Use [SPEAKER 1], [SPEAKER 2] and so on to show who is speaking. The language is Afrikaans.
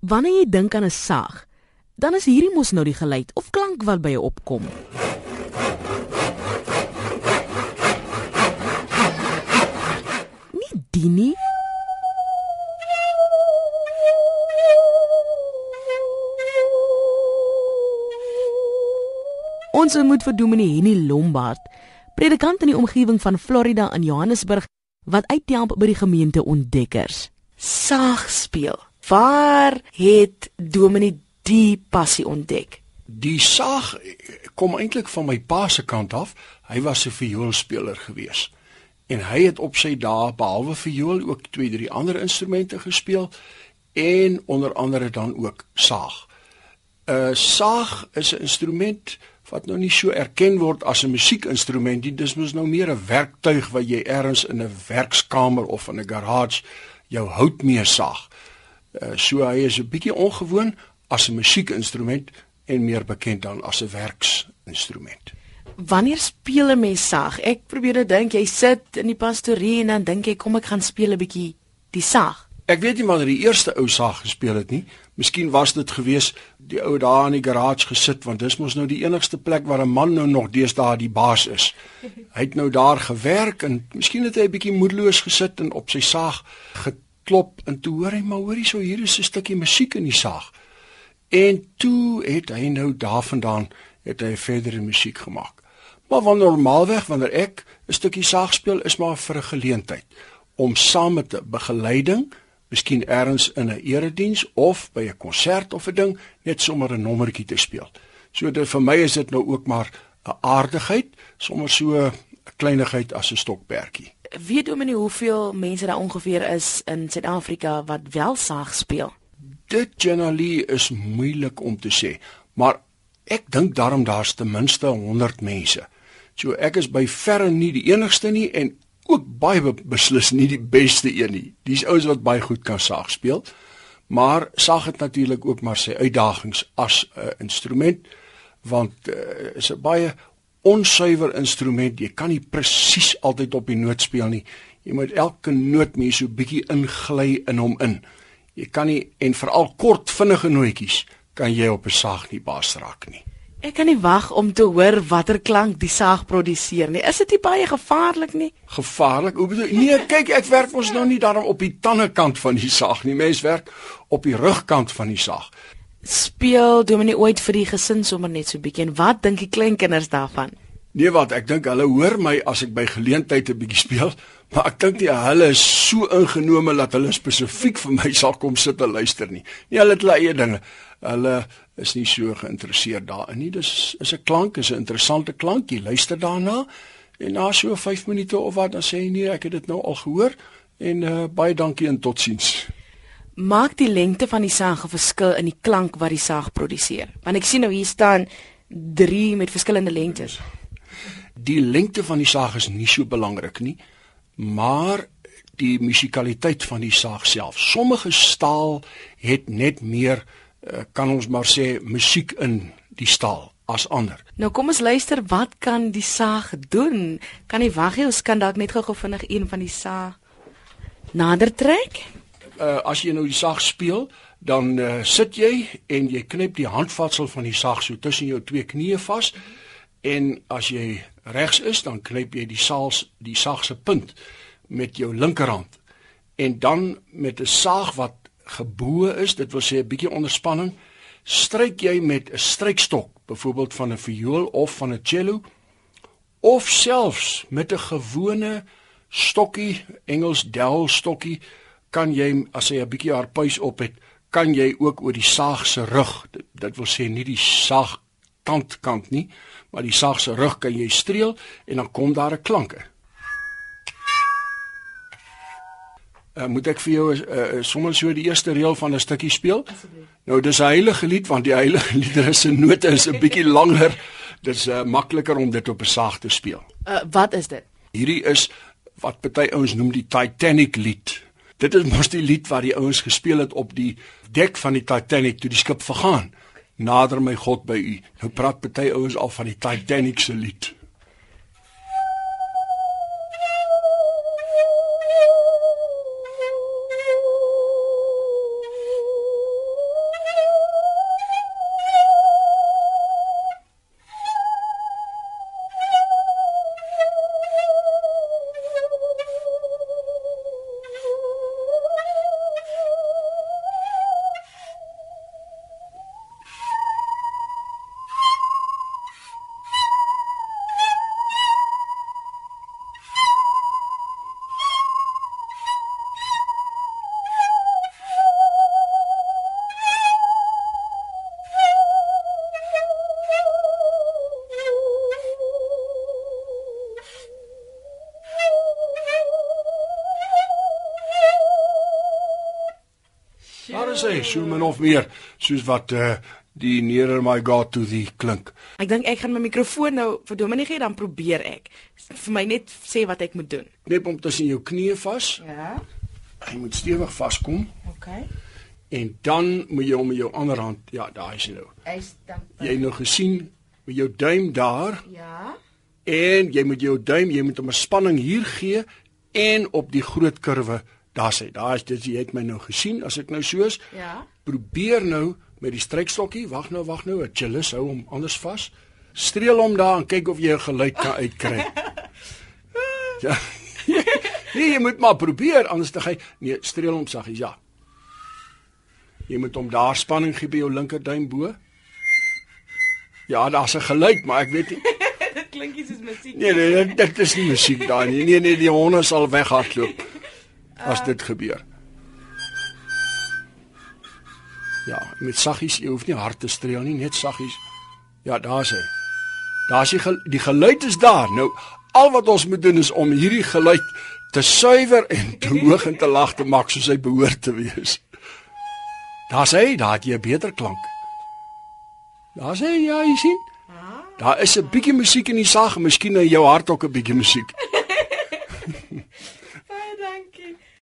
[SPEAKER 1] Wanneer jy dink aan 'n saag, dan is hierdie mos nou die geluid of klank wat by jou opkom. Nie die nie. Ons moet vir Dominee Henny Lombard, predikant in die omgewing van Florida in Johannesburg, wat uithelp by die gemeente ontdekkers.
[SPEAKER 2] Saag speel. Waar het Dominee die passie ontdek?
[SPEAKER 3] Die saag kom eintlik van my pa se kant af. Hy was 'n vioolspeler gewees. En hy het op sy dae behalwe viool ook twee drie ander instrumente gespeel en onder andere dan ook saag. 'n uh, Saag is 'n instrument wat nou nie so erken word as 'n musiekinstrument nie. Dis mos nou meer 'n werktuig wat jy ergens in 'n werkskamer of in 'n garage jou hout mee saag. Uh, so hy is 'n bietjie ongewoon as 'n musiekinstrument en meer bekend dan as 'n werksinstrument.
[SPEAKER 2] Wanneer speel 'n mens saag? Ek probeer dit dink jy sit in die pastorie en dan dink jy kom ek gaan speel 'n bietjie die saag.
[SPEAKER 3] Ek weet nie wanneer die eerste ou saag gespeel het nie. Miskien was dit gewees die ou daar in die garage gesit want dis mos nou die enigste plek waar 'n man nou nog deesdae die baas is. Hy het nou daar gewerk en miskien het hy 'n bietjie moedeloos gesit en op sy saag geklop en toe hoor hy maar hoorie so hier is 'n stukkie musiek in die saag. En toe het hy nou daarvandaan het hy verdere musiek gemaak. Maar wanneer normaalweg wanneer ek 'n stukkie saag speel is maar vir 'n geleentheid om saam met 'n begeleiding, miskien eers in 'n erediens of by 'n konsert of 'n ding net sommer 'n nommertjie te speel. So dit vir my is dit nou ook maar 'n aardigheid, sommer so 'n kleinigheid as 'n stokperdjie.
[SPEAKER 2] Weet oomenie hoeveel mense daar ongeveer is in Suid-Afrika wat wel saag speel?
[SPEAKER 3] Dit generally is moeilik om te sê, maar ek dink daarom daar's ten minste 100 mense. So ek is by verre nie die enigste nie en ook baie beslis nie die beste een nie. Dis ouens wat baie goed kan saag speel. Maar saag het natuurlik ook maar sy uitdagings as 'n uh, instrument want uh, is 'n baie onsuiwer instrument. Jy kan nie presies altyd op die noot speel nie. Jy moet elke noot mee so bietjie ingly in hom in. Jy kan nie en veral kort vinnige nootjies kan jy op 'n saag nie baas raak nie.
[SPEAKER 2] Ek kan nie wag om te hoor watter klank die saag produseer nie. Is dit nie baie gevaarlik nie?
[SPEAKER 3] Gevaarlik? Hoe bedoel Nee, kyk, ek werk mos nou nie daarom op die tandekant van die saag nie. Mens werk op die rugkant van die saag.
[SPEAKER 2] Speel Dominee ooit vir die gesin sommer net so bietjie en wat dink die kleinkinders daarvan?
[SPEAKER 3] Nee wat, ek dink hulle hoor my as ek by geleentheid 'n bietjie speel, maar ek dink nie hulle is so ingenome dat hulle spesifiek vir my sal kom sit en luister nie. Nee, hulle het hulle eie dinge. Hulle is nie so geïnteresseerd daarin nie. Dis is 'n klank, is 'n interessante klank. Jy luister daarna en na so 5 minute of wat dan sê jy nee, ek het dit nou al gehoor en uh, baie dankie en totsiens.
[SPEAKER 2] Maak die lengte van die saag 'n verskil in die klank wat die saag produseer? Want ek sien nou hier staan 3 met verskillende lengtes.
[SPEAKER 3] Die lengte van die saag is nie so belangrik nie, maar die musikaliteit van die saag self. Sommige staal het net meer Eh, kan ons maar sê musiek in die staal as ander.
[SPEAKER 2] Nou kom ons luister wat kan die saag doen? Kan jy wag jy ons kan dalk net gou vinnig een van die saag nader trek?
[SPEAKER 3] Uh as jy nou die saag speel, dan uh, sit jy en jy knip die handvatsel van die saag so tussen jou twee knieë vas. En as jy regs is, dan knip jy die saals die saag se punt met jou linkerhand. En dan met 'n saag wat gebo is, dit wil sê 'n bietjie onderspanning, stryk jy met 'n strykstok, byvoorbeeld van 'n viool of van 'n cello, of selfs met 'n gewone stokkie, Engels dowel stokkie, kan jy as jy 'n bietjie harpuis op het, kan jy ook oor die saag se rug, dit, dit wil sê nie die saag kantkant nie, maar die saag se rug kan jy streel en dan kom daar 'n klanke. Uh, moet ek vir jou uh, sommer so die eerste reël van 'n stukkie speel? Asseblief. Nou dis 'n heilige lied want die heilige liedere se note is 'n bietjie langer. Dis uh, makliker om dit op 'n saag te speel.
[SPEAKER 2] Uh, wat is dit?
[SPEAKER 3] Hierdie is wat party ouens noem die Titanic lied. Dit is mos die lied wat die ouens gespeel het op die dek van die Titanic toe die skip vergaan. Nader my God by u. Nou praat party ouens al van die Titanic se lied. Is hy, so min of meer soos wat uh die nearer my God to thee klink.
[SPEAKER 2] Ek dink ek gaan my mikrofoon nou vir Dominee gee dan probeer ek. Vir my net sê wat ek moet doen.
[SPEAKER 3] Knep hom tussen jou knieë vas.
[SPEAKER 2] Ja.
[SPEAKER 3] Hy moet stewig vaskom
[SPEAKER 2] Okay.
[SPEAKER 3] en dan moet jy hom met jou ander hand, ja, daar is hy nou.
[SPEAKER 2] Hy's dan
[SPEAKER 3] Jy het nou gesien met jou duim daar
[SPEAKER 2] Ja.
[SPEAKER 3] en jy moet jou duim, jy moet hom 'n spanning hier gee en op die groot kurwe, daar's hy. Daar is dit jy het my nou gesien as ek nou soos
[SPEAKER 2] Ja.
[SPEAKER 3] probeer nou met die strykstokkie, wag nou, wag nou, chillis hou hom anders vas. Streel hom daar en kyk of jy 'n geluid kan uitkry. ja. nee, jy moet maar probeer anders dan hy nee, streel hom saggies, ja. Jy moet hom daar spanning gee by jou linkerduim bo. Ja, daar's 'n geluid, maar ek weet nie
[SPEAKER 2] Dit klink nie soos musiek.
[SPEAKER 3] Nee, nee, dit, dit is nie musiek daar nie. Nee, nee, die honde sal weghardloop as dit gebeur. Ja, met saggies, jy hoef nie hard te streel nie, net saggies. Ja, daar's hy. Daar's die gel die geluid is daar. Nou, al wat ons moet doen is om hierdie geluid te suiwer en te hoog en te lag te maak soos hy behoort te wees. Daar's hy, daar het jy 'n beter klank. Daar's hy, ja, jy sien. Daar is 'n bietjie musiek in die sag, miskien in jou hart ook 'n bietjie musiek.